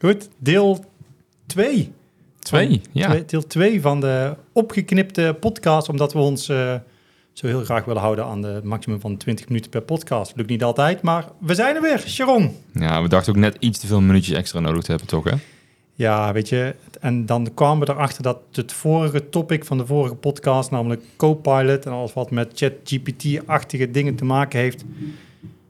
Goed, deel 2. Twee, ja. Deel 2 van de opgeknipte podcast, omdat we ons uh, zo heel graag willen houden aan de maximum van 20 minuten per podcast. Lukt niet altijd, maar we zijn er weer, Sharon. Ja, we dachten ook net iets te veel minuutjes extra nodig te hebben, toch hè? Ja, weet je, en dan kwamen we erachter dat het vorige topic van de vorige podcast, namelijk Copilot en alles wat met ChatGPT-achtige dingen te maken heeft,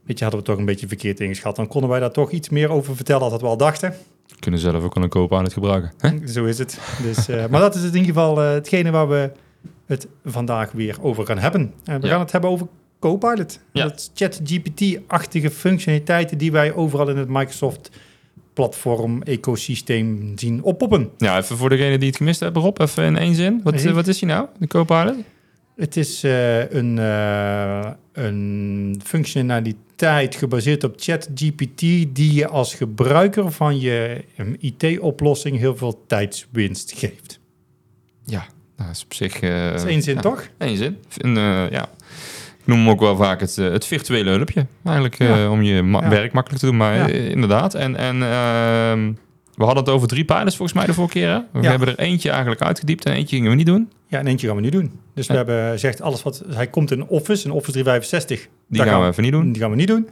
weet je, hadden we toch een beetje verkeerd ingeschat. Dan konden wij daar toch iets meer over vertellen dan dat we al dachten kunnen zelf ook al een koop aan het gebruiken. Hè? Zo is het. Dus, uh, maar dat is in ieder geval uh, hetgene waar we het vandaag weer over gaan hebben. Uh, we ja. gaan het hebben over Copilot. Ja. Dat ChatGPT-achtige functionaliteiten die wij overal in het Microsoft platform ecosysteem zien oppoppen. Ja, even voor degene die het gemist hebben, Rob, even in één zin. Wat, wat is hij nou, de Copilot? Het is uh, een, uh, een functionaliteit gebaseerd op ChatGPT die je als gebruiker van je IT-oplossing heel veel tijdswinst geeft. Ja, dat is op zich... Uh, dat is één zin, ja, toch? Eén zin. En, ja. Ik noem hem ook wel vaak het, het virtuele hulpje. Eigenlijk ja. om je ma werk makkelijk te doen, maar inderdaad. En... en ehm, we hadden het over drie pijlers volgens mij de vorige keer. Hè? We hebben er eentje eigenlijk uitgediept en eentje gingen we niet doen. Ja, en eentje gaan we nu doen. Dus we hebben gezegd, alles wat... Hij komt in Office, in Office 365. Die gaan we even niet doen. Die gaan we niet doen.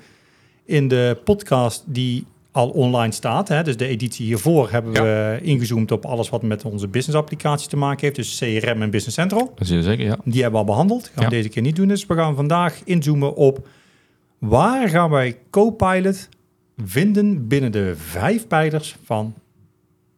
In de podcast die al online staat, hè, dus de editie hiervoor, hebben we ingezoomd op alles wat met onze business applicaties te maken heeft. Dus CRM en Business Central. Dat is zeker, ja. Die hebben we al behandeld. Gaan we deze keer niet doen. Dus we gaan vandaag inzoomen op waar gaan wij Copilot vinden binnen de vijf pijlers van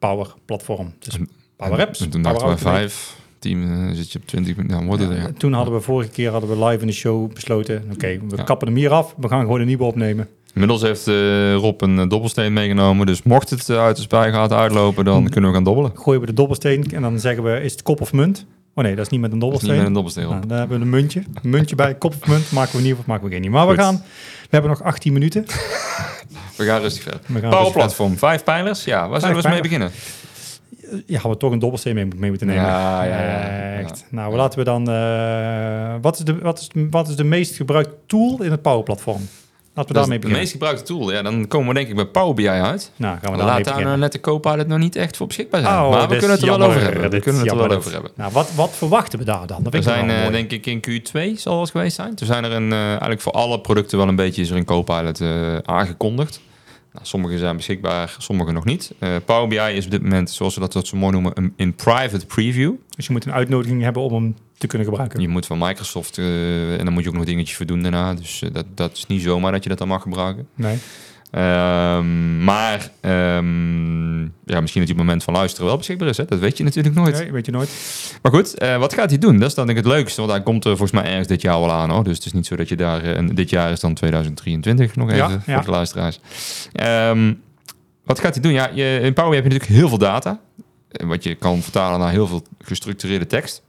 Power Platform. Dus Power Apps. En toen dachten we vijf, team zit je op 20 minuten. Nou, worden ja. Toen hadden we vorige keer hadden we live in de show besloten. Oké, we kappen hem hier af. We gaan gewoon een nieuwe opnemen. Inmiddels heeft uh, Rob een dobbelsteen meegenomen. Dus mocht het uit de spuigaten uitlopen, dan kunnen we gaan dobbelen. Gooien we de dobbelsteen en dan zeggen we, is het kop of munt? Oh nee, dat is niet met een dobbelsteen. niet met een dobbelsteen. Nou, dan hebben we een muntje. Een muntje bij, kop of munt. Maken we nieuw of maken we geen nieuw. Maar we gaan, we hebben nog 18 minuten. we gaan rustig verder. Power Platform, vijf pijlers. Ja, waar zullen we eens mee beginnen? ja, gaan we toch een dobbelsteen mee, mee moeten nemen. Ja, ja, ja. Echt. Nou, laten we dan... Uh, wat, is de, wat, is, wat is de meest gebruikte tool in het Power Platform? Laten we daarmee beginnen. De meest gebruikte tool, ja, dan komen we denk ik bij Power BI uit. Nou, gaan we Laat daar nou net de Copilot nog niet echt voor beschikbaar zijn. Oh, maar we kunnen het er wel over hebben. We kunnen het er wel over hebben. Nou, wat, wat verwachten we daar dan? Dat we zijn uh, denk ik in Q2 zal het geweest zijn. Er zijn er een, uh, eigenlijk voor alle producten wel een beetje is er een Copilot aangekondigd. Nou, sommige zijn beschikbaar, sommige nog niet. Uh, Power BI is op dit moment, zoals we dat, dat zo mooi noemen, een in private preview. Dus je moet een uitnodiging hebben om hem te kunnen gebruiken. Je moet van Microsoft uh, en dan moet je ook nog dingetjes voor doen daarna. Dus uh, dat, dat is niet zomaar dat je dat dan mag gebruiken. Nee. Um, maar um, ja, misschien dat het moment van luisteren wel beschikbaar is. Hè? Dat weet je natuurlijk nooit. Nee, weet je nooit. Maar goed, uh, wat gaat hij doen? Dat is dan denk ik het leukste. Want hij komt er volgens mij ergens dit jaar wel aan. Hoor. Dus het is niet zo dat je daar... en dit jaar is dan 2023 nog even ja, voor ja. de luisteraars. Um, wat gaat hij doen? Ja, je, in Power heb je natuurlijk heel veel data. Wat je kan vertalen naar heel veel gestructureerde tekst.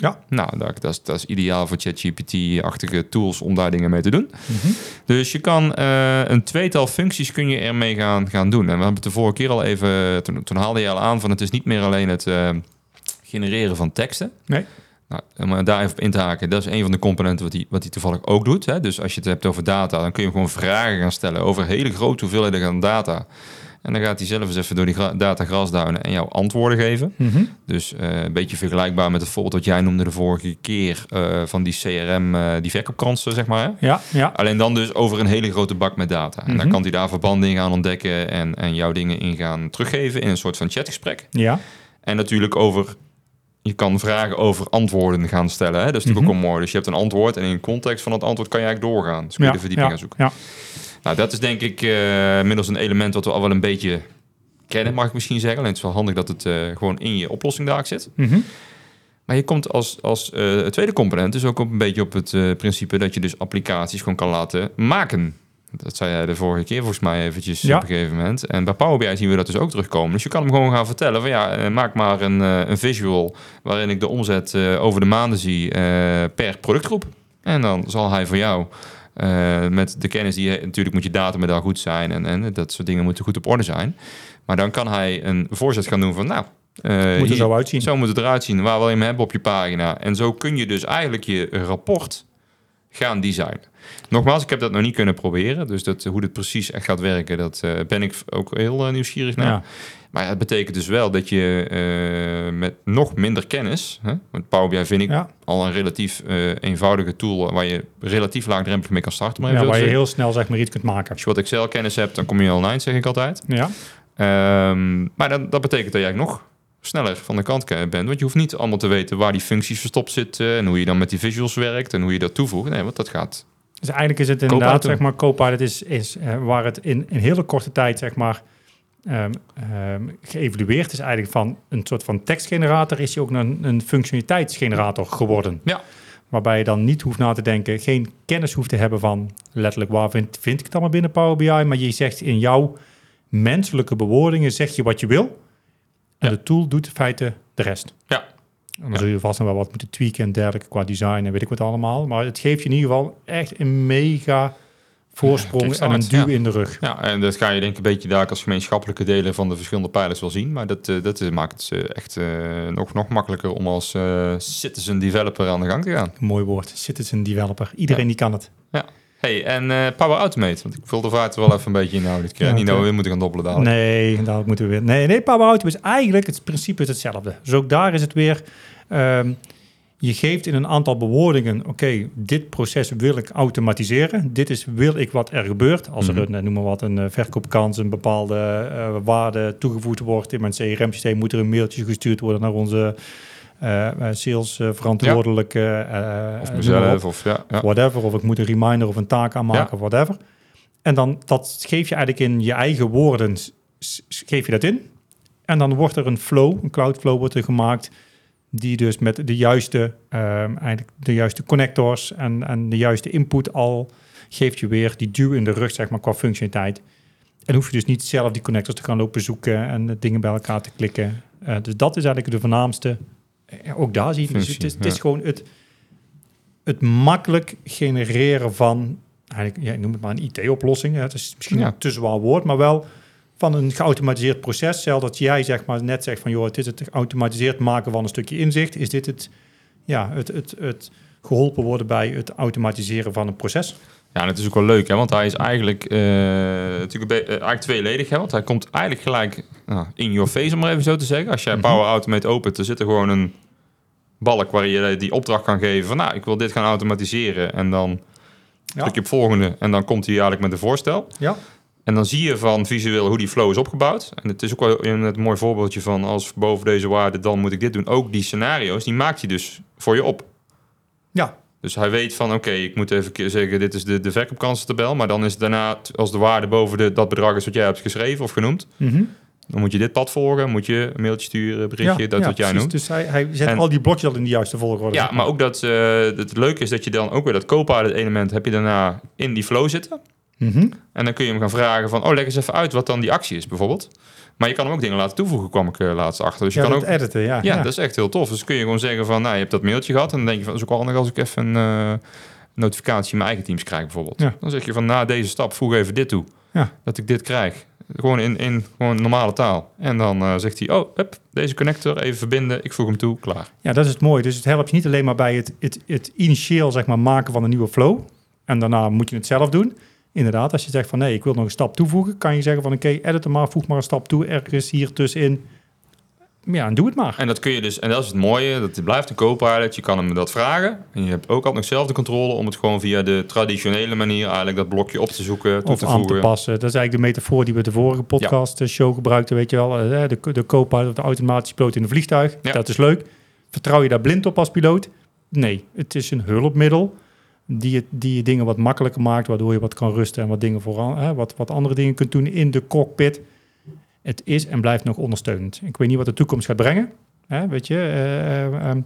Ja. Nou, dat, dat, is, dat is ideaal voor ChatGPT-achtige tools om daar dingen mee te doen. Mm -hmm. Dus je kan uh, een tweetal functies kun je ermee gaan, gaan doen. En we hebben het de vorige keer al even... Toen, toen haalde je al aan van het is niet meer alleen het uh, genereren van teksten. Nee. Nou, om daar even op in te haken, dat is een van de componenten wat hij, wat hij toevallig ook doet. Hè? Dus als je het hebt over data, dan kun je gewoon vragen gaan stellen over hele grote hoeveelheden aan data. En dan gaat hij zelf eens even door die data grasduinen en jou antwoorden geven. Mm -hmm. Dus uh, een beetje vergelijkbaar met het voorbeeld wat jij noemde de vorige keer uh, van die CRM, uh, die verkoopkransen, zeg maar. Hè? Ja, ja. Alleen dan dus over een hele grote bak met data. En mm -hmm. dan kan hij daar verbanden in gaan ontdekken en, en jouw dingen in gaan teruggeven in een soort van chatgesprek. Ja. En natuurlijk over je kan vragen over antwoorden gaan stellen. Hè? Dat is natuurlijk mm -hmm. ook mooi. Dus je hebt een antwoord en in de context van dat antwoord kan je eigenlijk doorgaan. Dus kun je ja, de verdieping ja, gaan zoeken. Ja. Nou, dat is denk ik uh, middels een element wat we al wel een beetje kennen, mag ik misschien zeggen. Alleen het is wel handig dat het uh, gewoon in je oplossing daar zit. Mhm. Maar je komt als, als uh, tweede component dus ook op een beetje op het principe dat je dus applicaties gewoon kan laten maken. Dat zei jij de vorige keer volgens mij eventjes Ja. op een gegeven moment. En bij Power BI zien we dat dus ook terugkomen. Dus je kan hem gewoon gaan vertellen van ja, eh, maak maar een, eh, een visual waarin ik de omzet eh, over de maanden zie eh, per productgroep. En dan zal hij voor jou eh, met de kennis die je natuurlijk moet je data daar goed zijn en, en dat soort dingen moeten goed op orde zijn. Maar dan kan hij een voorzet gaan doen van nou, eh, Moet er zo uitzien. zo moet het eruit zien. Waar wil je hem hebben op je pagina? En zo kun je dus eigenlijk je rapport gaan designen. Nogmaals, ik heb dat nog niet kunnen proberen. Dus dat, hoe dit precies echt gaat werken, dat eh, ben ik ook heel nieuwsgierig naar. Ja. Maar ja, het betekent dus wel dat je eh, met nog minder kennis... Hè, want Power BI vind ik Ja. al een relatief eh, eenvoudige tool... waar je relatief laagdrempelig mee kan starten. Maar Ja, waar je heel snel zeg maar iets kunt maken. Als je wat Excel-kennis hebt, dan kom je al eind, zeg ik altijd. Ja. Ehm, maar dat, dat betekent dat jij nog sneller van de kant bent. Want je hoeft niet allemaal te weten waar die functies verstopt zitten... en hoe je dan met die visuals werkt en hoe je dat toevoegt. Nee, want dat gaat... Dus eigenlijk is het inderdaad, zeg maar, Copilot is, is eh, waar het in een hele korte tijd, zeg maar, ehm, geëvalueerd is eigenlijk van een soort van tekstgenerator, is hij ook een, een functionaliteitsgenerator geworden. Ja. Waarbij je dan niet hoeft na te denken, geen kennis hoeft te hebben van letterlijk waar vind, vind ik het allemaal binnen Power BI, maar je zegt in jouw menselijke bewoordingen, zeg je wat je wil. En Ja. de tool doet in feite de rest. Ja. En dan Ja. zul je vast nog wel wat moeten tweaken en dergelijke qua design en weet ik wat allemaal. Maar het geeft je in ieder geval echt een mega voorsprong en een duw ja. in de rug. Ja, en dat ga je denk ik een beetje daar als gemeenschappelijke delen van de verschillende pijlers wel zien. Maar dat, eh, dat eh, maakt het eh, echt nog, nog makkelijker om als citizen developer aan de gang te gaan. Mooi woord. Citizen developer. Iedereen die kan het. Hey, en Power Automate, want ik vul de vaart er wel even een beetje inhouden dit keer. Ja, niet oké. weer moeten gaan dobbelen dadelijk. Nee, daar moeten we weer. Nee, nee, Power Automate is eigenlijk het principe is hetzelfde. Dus ook daar is het weer. ehm, je geeft in een aantal bewoordingen, oké, dit proces wil ik automatiseren. Dit is wil ik wat er gebeurt. Als er een, eh, noem maar wat, een eh, verkoopkans, een bepaalde eh, waarde toegevoegd wordt in mijn CRM-systeem, moet er een mailtje gestuurd worden naar onze eh eh, sales eh, verantwoordelijke. eh, Of mezelf, of ja. ja. whatever. Of ik moet een reminder of een taak aanmaken of whatever. En dan dat geef je eigenlijk in je eigen woorden, geef je dat in. En dan wordt er een flow, een cloud flow wordt er gemaakt, die dus met de juiste, ehm, eigenlijk de juiste connectors en, en de juiste input al geeft je weer die duw in de rug, zeg maar, qua functionaliteit. En hoef je dus niet zelf die connectors te gaan lopen zoeken en dingen bij elkaar te klikken. Eh, dus dat is eigenlijk de voornaamste. eh, ook daar zie je, dus het is, het is ja. gewoon het, het makkelijk genereren van, eigenlijk, ja, ik noem het maar een IT-oplossing. Het is misschien Ja. een te zwaar woord, maar wel van een geautomatiseerd proces. Stel dat jij zeg maar net zegt van, joh, het is het geautomatiseerd maken van een stukje inzicht. Is dit het, ja, het, het, het geholpen worden bij het automatiseren van een proces? Ja, en het is ook wel leuk, hè, want hij is eigenlijk, eh, natuurlijk eh, eigenlijk tweeledig. Hè, want hij komt eigenlijk gelijk nou, in your face, om maar even zo te zeggen. Als jij Mhm. Power Automate opent, dan zit er gewoon een balk waar je die opdracht kan geven van, nou, ik wil dit gaan automatiseren. En dan Ja. je op volgende en dan komt hij eigenlijk met een voorstel. Ja. En dan zie je van visueel hoe die flow is opgebouwd. En het is ook wel een, mooi voorbeeldje van als boven deze waarde, dan moet ik dit doen. Ook die scenario's, die maakt hij dus voor je op. Ja, Dus hij weet van, oké, ik moet even zeggen, dit is de, de verkoopkansentabel. Maar dan is het daarna, als de waarde boven de, dat bedrag is wat jij hebt geschreven of genoemd... Mhm. dan moet je dit pad volgen, moet je een mailtje sturen, berichtje, ja, dat ja, wat jij precies. noemt. Dus hij, hij zet En- al die blokjes al in de juiste volgorde. Ja, maar ook dat eh, het leuke is dat je dan ook weer dat Copilot element heb je daarna in die flow zitten. Mhm. En dan kun je hem gaan vragen van, oh, leg eens even uit wat dan die actie is bijvoorbeeld. Maar je kan hem ook dingen laten toevoegen, kwam ik eh, laatst achter. Dus je ja, kan dat ook editen, ja. Ja, dat is echt heel tof. Dus kun je gewoon zeggen van, nou, je hebt dat mailtje gehad. En dan denk je van, dat is ook wel handig als ik even een eh, notificatie in mijn eigen teams krijg bijvoorbeeld. Ja. Dan zeg je van, na deze stap voeg even dit toe. Ja. Dat ik dit krijg. Gewoon in, in gewoon normale taal. En dan eh, zegt hij, oh, hup, deze connector even verbinden. Ik voeg hem toe, klaar. Ja, dat is het mooie. Dus het helpt je niet alleen maar bij het, het, het initieel zeg maar, maken van een nieuwe flow. En daarna moet je het zelf doen. Inderdaad, als je zegt van nee, ik wil nog een stap toevoegen, kan je zeggen van oké, edit hem maar, voeg maar een stap toe ergens hier tussenin. Ja, en doe het maar. En dat kun je dus, en dat is het mooie, dat het blijft een co-pilot. Je kan hem dat vragen. En je hebt ook altijd nog zelf de controle om het gewoon via de traditionele manier eigenlijk dat blokje op te zoeken, toe Of te aan te voegen. passen. Dat is eigenlijk de metafoor die we de vorige podcast eh, show gebruikten, weet je wel. Eh, De, de co-pilot of de automatische piloot in een vliegtuig. Ja. Dat is leuk. Vertrouw je daar blind op als piloot? Nee, het is een hulpmiddel die je, die je dingen wat makkelijker maakt, waardoor je wat kan rusten en wat dingen vooral, hè, wat, wat andere dingen kunt doen in de cockpit. Het is en blijft nog ondersteunend. Ik weet niet wat de toekomst gaat brengen. Hè, weet je, eh, eh, ehm,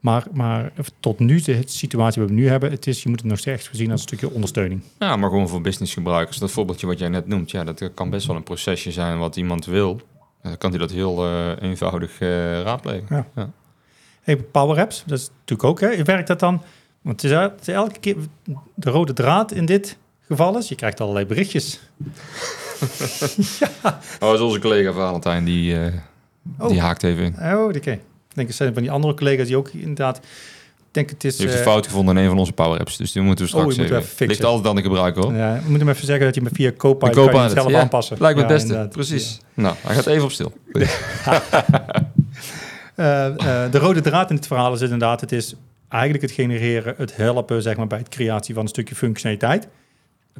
maar, maar tot nu, de situatie die we nu hebben, het is, je moet het nog steeds gezien als een stukje ondersteuning. Ja, maar gewoon voor businessgebruikers. Dat voorbeeldje wat jij net noemt, ja, dat kan best wel een procesje zijn wat iemand wil. Dan kan hij dat heel eenvoudig raadplegen. Ja. ja. Hey, Power Apps, dat is natuurlijk ook. Hè. Werkt dat dan? Want het is, het is elke keer de rode draad in dit geval is, je krijgt allerlei berichtjes. ja. Oh, onze collega Valentijn, die, uh, oh. die haakt even in. Oh, oké. Ik denk, het zijn van die andere collega's die ook inderdaad... Denk het is, je heeft een uh, fout gevonden in een van onze power apps, dus die moeten we straks oh, even, Ligt altijd aan de gebruiker hoor. Ja, we moeten hem even zeggen dat je met via Copilot, kan je zelf ja, aanpassen. Lijkt me het beste, precies. Nou, hij gaat even op stil. uh, de rode draad in het verhaal is inderdaad, het is eigenlijk het genereren, het helpen zeg maar, bij het creatie van een stukje functionaliteit.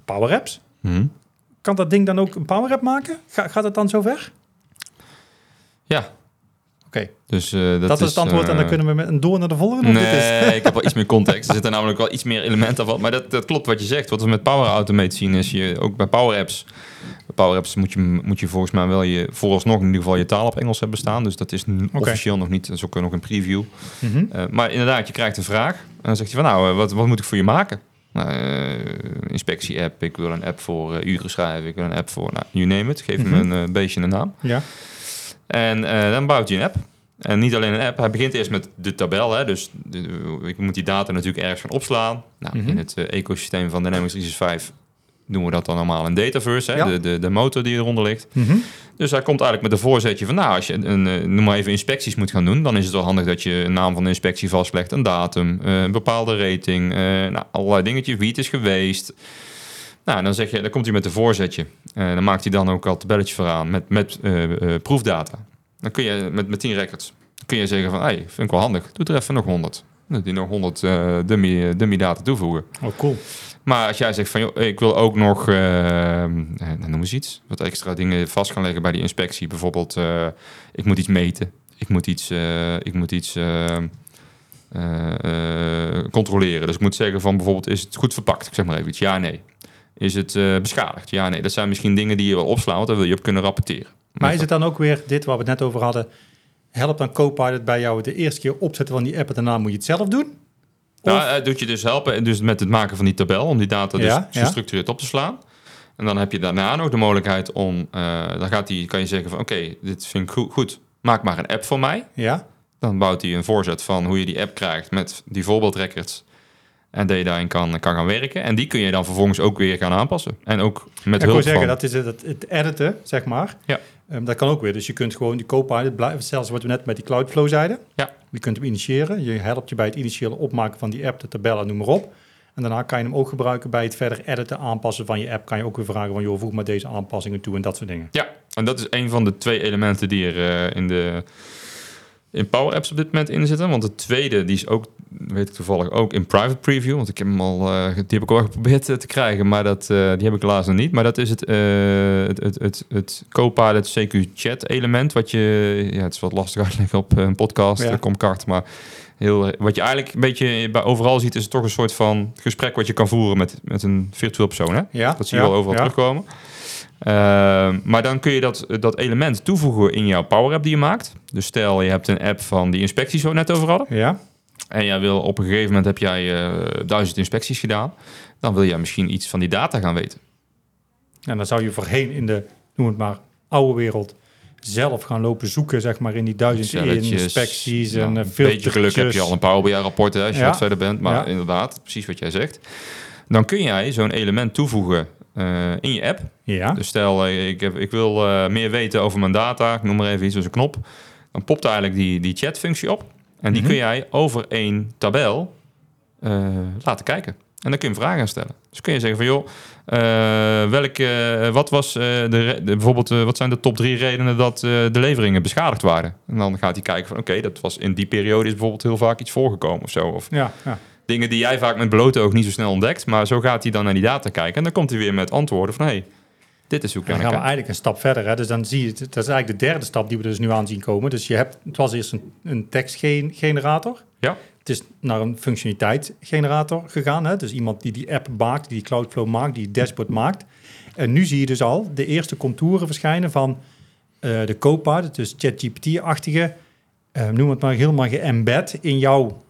Power apps. Hmm. Kan dat ding dan ook een power app maken? gaat het dan zover? Ja. Oké. Dus, uh, dat, dat, is het antwoord en dan eh, kunnen we met een door naar de volgende. Nee, ik heb wel iets meer context. Er zitten namelijk wel iets meer elementen van. Maar dat, dat klopt wat je zegt. Wat we met Power Automate zien is je ook bij Power Apps. Bij Power Apps moet je, moet je volgens mij wel je vooralsnog in ieder geval je taal op Engels hebben staan. Dus dat is officieel nog niet. Dat is ook nog een preview. Mm -hmm. maar inderdaad, je krijgt een vraag. En dan zegt je van nou, wat, wat moet ik voor je maken? Nou, inspectie-app, ik wil een app voor uren schrijven, ik wil een app voor, nou, you name it. Geef hem mhm. een beestje een naam. Ja. En dan bouwt hij een app. En niet alleen een app, hij begint eerst met de tabel. Hè, dus ik moet die data natuurlijk ergens gaan opslaan. Nou, mhm. In het ecosysteem van Dynamics 365 doen we dat dan allemaal in Dataverse, hè, de, de, de, motor die eronder ligt. Mhm. Dus hij komt eigenlijk met een voorzetje van, nou, als je een, eh, noem maar even inspecties moet gaan doen, dan is het wel handig dat je een naam van de inspectie vastlegt, een datum, uh, een bepaalde rating, uh, nou, allerlei dingetjes, wie het is geweest. Nou, dan zeg je, dan komt hij met een voorzetje. Uh, dan maakt hij dan ook al tabelletjes vooraan met, met proefdata. Dan kun je met, met 10 records, kun je zeggen van, hey, vind ik wel handig, doe er even nog 100. Die nog 100 dummy, dummy data toevoegen. Oh, cool. Maar als jij zegt van, ik wil ook nog, uh, noem eens iets, wat extra dingen vast gaan leggen bij die inspectie. Bijvoorbeeld, uh, ik moet iets meten. Ik moet iets, ik moet iets controleren. Dus ik moet zeggen van bijvoorbeeld, is het goed verpakt? Ik zeg maar even iets, ja, nee. Is het beschadigd? Ja, nee. Dat zijn misschien dingen die je wel opslaan, want daar wil je op kunnen rapporteren. Maar is het dan ook weer dit waar we het net over hadden? Helpt dan Copilot bij jou de eerste keer opzetten van die app en daarna moet je het zelf doen? Nou, uh, doet je dus helpen dus met het maken van die tabel, om die data dus gestructureerd op te slaan. En dan heb je daarna nog de mogelijkheid om, uh, dan gaat die, kan je zeggen van oké, dit vind ik goed, goed, maak maar een app voor mij. Ja. Dan bouwt hij een voorzet van hoe je die app krijgt met die voorbeeldrecords. En dat je daarin kan, kan gaan werken. En die kun je dan vervolgens ook weer gaan aanpassen. En ook met ja, hulp ik zeggen, dat is het, het editen, zeg maar. Ja. Um, dat kan ook weer. Dus je kunt gewoon die Copilot, blijven, zelfs wat we net met die Cloudflow zeiden. Ja. Je kunt hem initiëren. Je helpt je bij het initiële opmaken van die app, de tabellen, noem maar op. En daarna kan je hem ook gebruiken bij het verder editen, aanpassen van je app. Kan je ook weer vragen van, joh, voeg maar deze aanpassingen toe en dat soort dingen. Ja, en dat is een van de twee elementen die er uh, in de in Power Apps op dit moment in zitten. Want de tweede, die is ook, weet ik toevallig, ook in private preview. Want ik heb hem al, uh, die heb ik al geprobeerd te krijgen, maar dat, uh, die heb ik helaas nog niet. Maar dat is het, het, het, het, het Copilot CQ chat element. Wat je, ja, het is wat lastig uitleggen op een podcast, ja. kart, maar heel, wat je eigenlijk een beetje bij overal ziet, is het toch een soort van gesprek wat je kan voeren met, met een virtueel persoon. Hè? Ja, dat zie je wel overal terugkomen. Ehm, maar dan kun je dat, dat element toevoegen in jouw Power App die je maakt. Dus stel je hebt een app van die inspecties waar we net over hadden. Ja. En jij wil op een gegeven moment heb jij uh, duizend inspecties gedaan. Dan wil jij misschien iets van die data gaan weten. En dan zou je voorheen in de, noem het maar, oude wereld zelf gaan lopen zoeken, zeg maar, in die duizend inspecties ja, en uh, Een beetje geluk heb je al een Power BI rapport als je ja. wat verder bent. Maar inderdaad, precies wat jij zegt. Dan kun jij zo'n element toevoegen uh, in je app. Ja. Dus stel, uh, ik, heb, ik wil uh, meer weten over mijn data, ik noem maar even iets als een knop. Dan popt eigenlijk die, die chatfunctie op. En die mm -hmm. kun jij over één tabel laten kijken. En dan kun je vragen stellen. Dus kun je zeggen van joh, welke, wat was de, de, bijvoorbeeld, wat zijn de top drie redenen dat de leveringen beschadigd waren? En dan gaat hij kijken van oké, dat was in die periode is bijvoorbeeld heel vaak iets voorgekomen of zo. Of, ja, ja dingen die jij vaak met blote oog niet zo snel ontdekt. Maar zo gaat hij dan naar die data kijken. En dan komt hij weer met antwoorden van... hey, dit is hoe kan Dan gaan we eigenlijk een stap verder. Hè? Dus dan zie je, dat is eigenlijk de derde stap die we dus nu aan zien komen. Dus je hebt, het was eerst een, een tekstgenerator. Ja. Het is naar een functionaliteitsgenerator gegaan. Hè? Dus iemand die die app maakt, die Cloudflow maakt, die dashboard maakt. En nu zie je dus al de eerste contouren verschijnen van uh, de Copilot, dus ChatGPT-achtige, uh, noem het maar helemaal geëmbed in jouw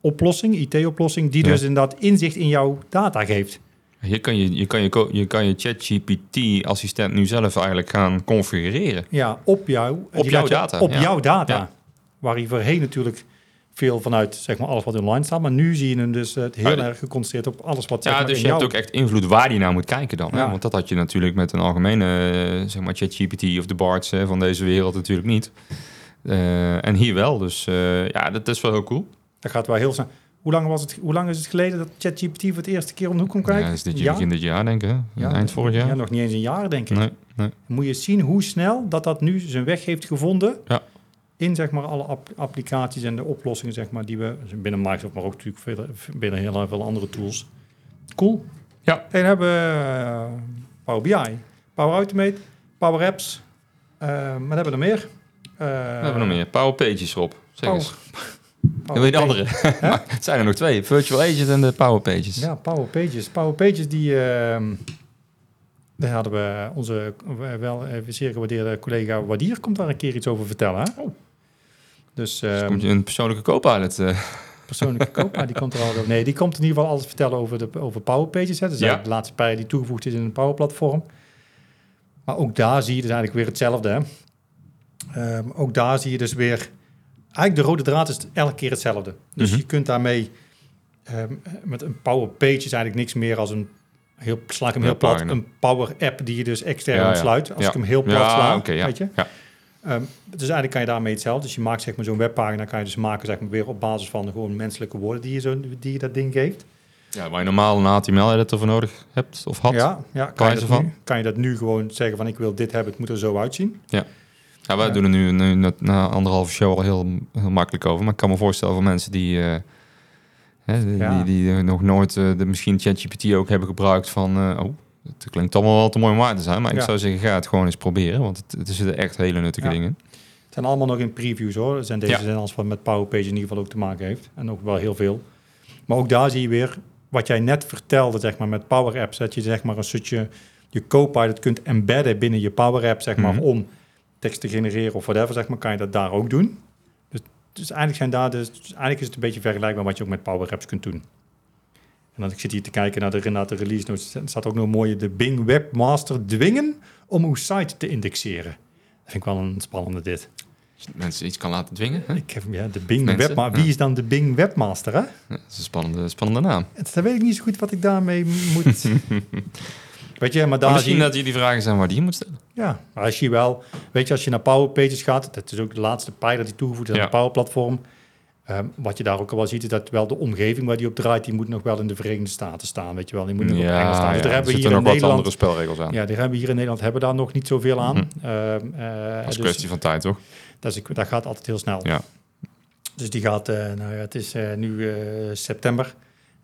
oplossing, IT-oplossing, die dus inderdaad inzicht in jouw data geeft. Hier kan je, je, kan je, je, kan je ChatGPT-assistent nu zelf eigenlijk gaan configureren. Ja, op, jou, op jouw data. Op jouw data. Waar je voorheen natuurlijk veel vanuit zeg maar, alles wat online staat. Maar nu zie je hem dus uh, heel erg geconcentreerd op alles wat zeg Ja, maar, dus je hebt ook echt invloed waar je naar moet kijken dan. Hè? Want dat had je natuurlijk met een algemene, uh, zeg maar, ChatGPT of de BARTs van deze wereld natuurlijk niet. Uh, en hier wel, dus ja, dat is wel heel cool. Dat gaat wel heel snel. Hoe lang, was het, hoe lang is het geleden dat ChatGPT voor het eerste keer om de hoek kon kijken? Ja, is dit ja? begin dit jaar, denk ik. Ja, Eind vorig jaar. Ja, nog niet eens een jaar, denk ik. Nee, nee. Moet je zien hoe snel dat dat nu zijn weg heeft gevonden. Ja. In zeg maar, alle applicaties en de oplossingen zeg maar, die we binnen Microsoft, maar ook natuurlijk veel, binnen heel veel andere tools. Cool. Ja. En hebben we uh, Power BI, Power Automate, Power Apps. Uh, wat hebben we er meer? Uh, we hebben nog meer. Power Pages, Rob. Zeg Power, eens. Power je de andere? het zijn er nog twee. Virtual Agent en de Power Pages. Ja, Power Pages. Power Pages die... Uh, daar hadden we onze wel zeer gewaardeerde collega Wadier komt daar een keer iets over vertellen. Hè? Oh. Dus, um, dus komt je een persoonlijke co-pilot? Uh. Persoonlijke co die komt er al over. Nee, die komt in ieder geval alles vertellen over, de, over Power Pages. Hè. Dus ja. de laatste pijl die toegevoegd is in een Power Platform. Maar ook daar zie je dus eigenlijk weer hetzelfde. Hè. Um, ook daar zie je dus weer eigenlijk de rode draad is elke keer hetzelfde. Dus mm -hmm. je kunt daarmee um, met een Power Page is eigenlijk niks meer als een heel sla ik hem heel plat een Power App die je dus extern ontsluit. Ja. Als ik hem heel plat sla, okay, weet je. Um, dus eigenlijk kan je daarmee hetzelfde. Dus je maakt zeg maar zo'n webpagina, kan je dus maken zeg maar weer op basis van de gewoon menselijke woorden die je, zo, die je dat ding geeft. Ja, waar je normaal een HTML-editor voor nodig hebt of had. Ja, ja kan, je dat van? Nu, kan je dat nu gewoon zeggen van ik wil dit hebben, het moet er zo uitzien. Ja. Ja, wij doen er nu, nu na anderhalve show al heel, heel makkelijk over. Maar ik kan me voorstellen voor mensen die, uh, hè, die, ja. die, die, nog nooit uh, de, misschien ChatGPT ook hebben gebruikt van... Uh, oh, het klinkt allemaal wel te mooi om waar te zijn. Maar ik zou zeggen, ga het gewoon eens proberen. Want het, er zitten echt hele nuttige dingen Het zijn allemaal nog in previews hoor. Zijn deze zijn als wat met PowerPage in ieder geval ook te maken heeft. En ook wel heel veel. Maar ook daar zie je weer wat jij net vertelde, zeg maar, met Power Apps. Dat je zeg maar een stukje je Copilot kunt embedden binnen je Power App, zeg maar, mm -hmm. om tekst te genereren of whatever, zeg maar, kan je dat daar ook doen. Dus, dus eigenlijk zijn daar dus, dus eigenlijk is het een beetje vergelijkbaar wat je ook met Power Apps kunt doen. En dan ik zit hier te kijken naar de, naar de release notes. Er staat ook nog een mooie de Bing Webmaster dwingen om uw site te indexeren. Dat vind ik wel een spannende dit. Als je mensen iets kan laten dwingen. Hè? Ik heb, ja, de Bing Webmaster. Wie is dan de Bing Webmaster? Hè? Ja, dat is een spannende, spannende naam. Dan weet ik niet zo goed wat ik daarmee moet. Weet je, maar daar misschien je... dat je die vragen zijn waar die moet stellen. Ja, maar als je wel, weet je, als je naar Power Pages gaat, dat is ook de laatste pijler die toegevoegd is aan de Power Platform. Um, wat je daar ook al wel ziet, is dat wel de omgeving waar die op draait, die moet nog wel in de Verenigde Staten staan. Weet je wel, die moet nog ja, op Engels staan. Dus daar hebben we hier in Nederland andere spelregels aan. Ja, die hebben we hier in Nederland hebben daar nog niet zoveel aan. Mm -hmm. uh, uh, dat is dus, kwestie van tijd, toch? Dat, is, dat gaat altijd heel snel. Ja. Dus die gaat, uh, nou ja, het is nu september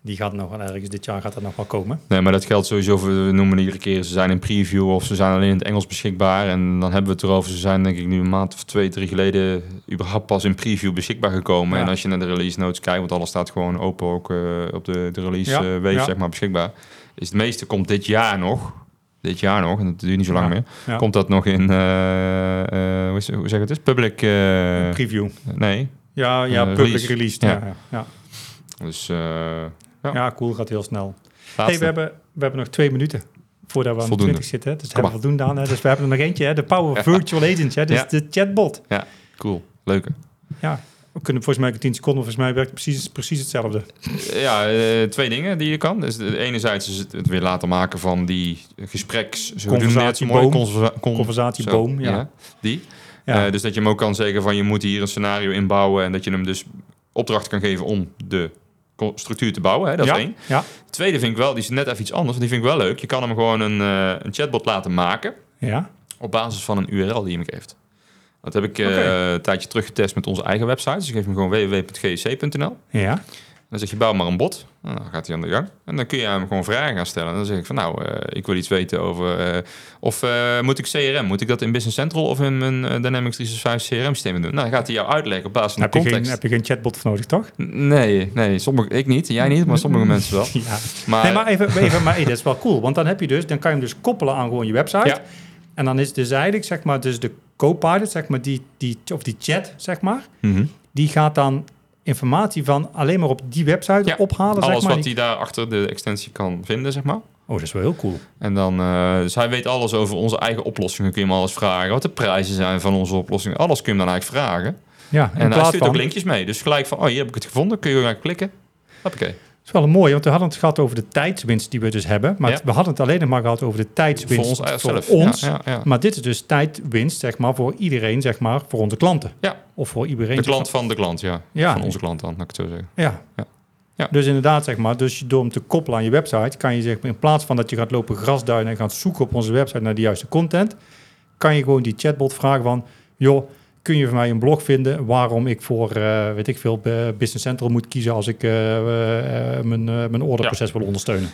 die gaat nog wel ergens dit jaar gaat dat nog wel komen. Nee, maar dat geldt sowieso voor, we noemen iedere keer, ze zijn in preview of ze zijn alleen in het Engels beschikbaar. En dan hebben we het erover, ze zijn denk ik nu een maand of twee, drie geleden überhaupt pas in preview beschikbaar gekomen. Ja. En als je naar de release notes kijkt, want alles staat gewoon open ook uh, op de, de release ja. uh, wave, ja. zeg maar, beschikbaar. Is het meeste komt dit jaar nog, dit jaar nog, en dat duurt niet zo lang meer, komt dat nog in, uh, hoe, zeg het is, public... preview. Nee. Ja, ja public release. release ja. Ja. Dus ja. ja, cool, gaat heel snel. Hey, we, hebben, we hebben nog twee minuten voordat we aan de 20 zitten. Dus we hebben voldoende aan. Hè. Dus we hebben er nog eentje, hè. de Power Virtual Agent. Hè. Dus de chatbot. Ja, cool. Leuke. Ja, we kunnen volgens mij in 10 seconden, volgens mij werkt het precies, precies hetzelfde. Ja, uh, twee dingen die je kan. Dus de, enerzijds is het, het weer laten maken van die gespreks... Conversatieboom. Conversa Conversatieboom, ja. ja. Die. Ja. Uh, dus dat je hem ook kan zeggen van je moet hier een scenario inbouwen... en dat je hem dus opdracht kan geven om de structuur te bouwen. Hè? Dat ja, is één. Ja. Tweede vind ik wel, die is net even iets anders. Die vind ik wel leuk. Je kan hem gewoon een, uh, een chatbot laten maken. Ja. Op basis van een URL die je hem geeft. Dat heb ik uh, okay. een tijdje terug getest met onze eigen website. Dus ik geef hem gewoon www.gc.nl. Ja. Dan zeg je, bouw maar een bot. Nou, dan gaat hij aan de gang. En dan kun je hem gewoon vragen gaan stellen. En dan zeg ik van, nou, uh, ik wil iets weten over... Uh, of uh, moet ik CRM? Moet ik dat in Business Central of in mijn Dynamics 365 CRM-systeem doen? Nou, dan gaat hij jou uitleggen op basis van heb de context. Je geen, heb je geen chatbot voor nodig, toch? Nee, nee sommige, ik niet. Jij niet, maar sommige mensen wel. Ja. Maar, nee, maar even, even maar hey, dat is wel cool. Want dan, heb je dus, dan kan je hem dus koppelen aan gewoon je website. Ja. En dan is dus eigenlijk, zeg maar, dus de Copilot, zeg maar, die, die, of die chat, zeg maar, Mhm. die gaat dan informatie van alleen maar op die website Ja, ophalen, Alles zeg maar. wat hij daar achter de extensie kan vinden, zeg maar. Oh, dat is wel heel cool. En dan, eh, dus hij weet alles over onze eigen oplossingen. Kun je hem alles vragen. Wat de prijzen zijn van onze oplossingen. Alles kun je hem dan eigenlijk vragen. Ja, En hij stuurt van, ook linkjes mee. Dus gelijk van, oh, hier heb ik het gevonden. Kun je gewoon klikken. Oké. Is wel een mooie, want we hadden het gehad over de tijdswinst die we dus hebben. Maar Ja. we hadden het alleen nog maar gehad over de tijdswinst Voor ons voor. Ja, ja. Maar dit is dus tijdwinst, zeg maar, voor iedereen, zeg maar, voor onze klanten. Ja. Of voor iedereen. De klant van de klant, ja. Ja. Van onze klant dan, laat ik het zo zeggen. Ja. Ja. Dus inderdaad, zeg maar, dus door hem te koppelen aan je website, kan je zeg maar, in plaats van dat je gaat lopen grasduinen en gaat zoeken op onze website naar de juiste content, kan je gewoon die chatbot vragen van, joh, kun je voor mij een blog vinden waarom ik voor, eh, weet ik veel, eh, Business Central moet kiezen als ik eh, mijn, mijn orderproces wil ondersteunen.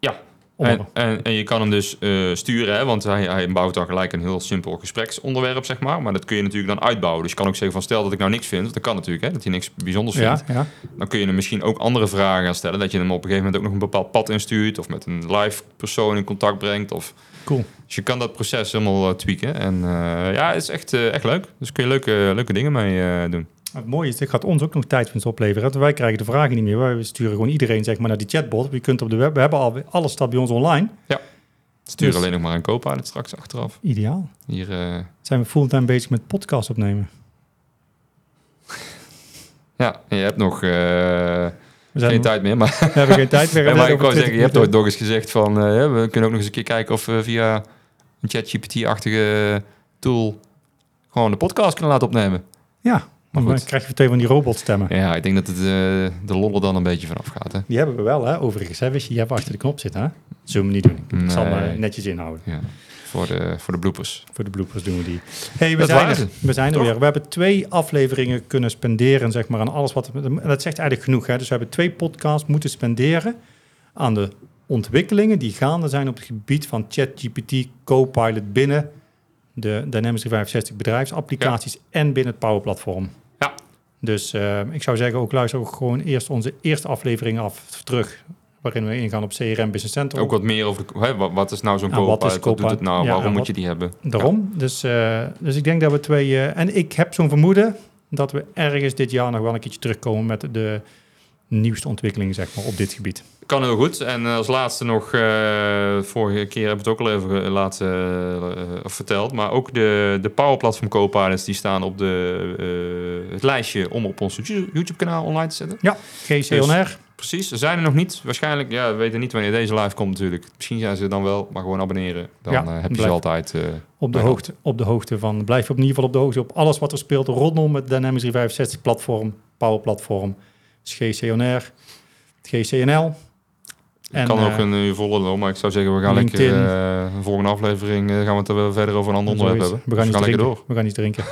Ja. En, en, en je kan hem dus sturen, hè, want hij, hij bouwt dan gelijk een heel simpel gespreksonderwerp, zeg maar. Maar dat kun je natuurlijk dan uitbouwen. Dus je kan ook zeggen van, stel dat ik nou niks vind, want dat kan natuurlijk, hè, dat hij niks bijzonders ja, vindt. ja. Dan kun je hem misschien ook andere vragen gaan stellen. Dat je hem op een gegeven moment ook nog een bepaald pad instuurt. Of met een live persoon in contact brengt. Of... Cool. Dus je kan dat proces helemaal eh, tweaken. En eh, ja, het is echt, eh, echt leuk. Dus kun je leuke, leuke dingen mee doen. Het mooie is, dit gaat ons ook nog tijdwinst opleveren. Want wij krijgen de vragen niet meer. Wij sturen gewoon iedereen zeg maar, naar die chatbot. Je kunt op de web, we hebben al alles staat bij ons online. Stuur Dus- alleen nog maar een co-pilot straks achteraf. Ideaal. Hier, Zijn we fulltime bezig met podcast opnemen? ja, en je hebt nog We, zijn, geen tijd meer. Maar, we hebben geen tijd meer. Ja, maar ik wou zeggen, je hebt 20 ooit nog eens gezegd van... eh, we kunnen ook nog eens een keer kijken of we via een ChatGPT-achtige tool... gewoon de podcast kunnen laten opnemen. Ja, Maar dan krijg je meteen van die robotstemmen. Ja, ik denk dat het, eh, de lol er dan een beetje vanaf gaat. Hè? Die hebben we wel, hè? overigens. Hè? Wist je, we achter de knop zitten. Hè? Zullen we niet doen. Ik zal maar netjes inhouden. Ja, voor de, voor de bloopers. Voor de bloopers doen we die. hey, we Dat zijn er. We zijn er weer. We hebben twee afleveringen kunnen spenderen zeg maar, aan alles wat... en Dat zegt eigenlijk genoeg. Hè? Dus we hebben twee podcasts moeten spenderen aan de ontwikkelingen die gaande zijn op het gebied van ChatGPT, Copilot binnen de Dynamics 365 bedrijfsapplicaties en binnen het Power Platform. Ja. Dus eh, ik zou zeggen, ook luister ook gewoon eerst onze eerste aflevering af terug, waarin we ingaan op CRM Business Central. Ook wat meer over de, hè, wat, wat is nou zo'n wat is co-pilot? Wat, doet het nou? Ja, Waarom moet wat- je die hebben? Daarom. Dus, eh, dus ik denk dat we twee... eh, en ik heb zo'n vermoeden dat we ergens dit jaar nog wel een keertje terugkomen met de nieuwste ontwikkelingen zeg maar, op dit gebied. Kan heel goed. En eh, als laatste nog, vorige keer hebben we het ook al even laten of verteld, maar ook de, de Power Platform co-pilots die staan op de, het lijstje om op ons YouTube-kanaal online te zetten. Ja, GCNR. Precies, er zijn er nog niet. Waarschijnlijk, ja, we weten niet wanneer deze live komt natuurlijk. Misschien zijn ze dan wel, maar gewoon abonneren. Dan Ja, eh, heb je ze altijd. eh, op, de hoogte, op de hoogte van... Blijf in ieder geval op de hoogte op alles wat er speelt rondom het Dynamics 365 platform, Power Platform, dus GCNR, GCNL. Ik kan eh, ook een uur voller doen, maar ik zou zeggen, we gaan lekker LinkedIn. eh, een volgende aflevering eh, gaan we het er wel verder over een ander onderwerp hebben. We gaan, Dus iets lekker drinken. door. We gaan iets drinken.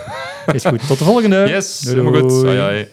Is goed. Tot de volgende. Yes, Doei, goed. hoi.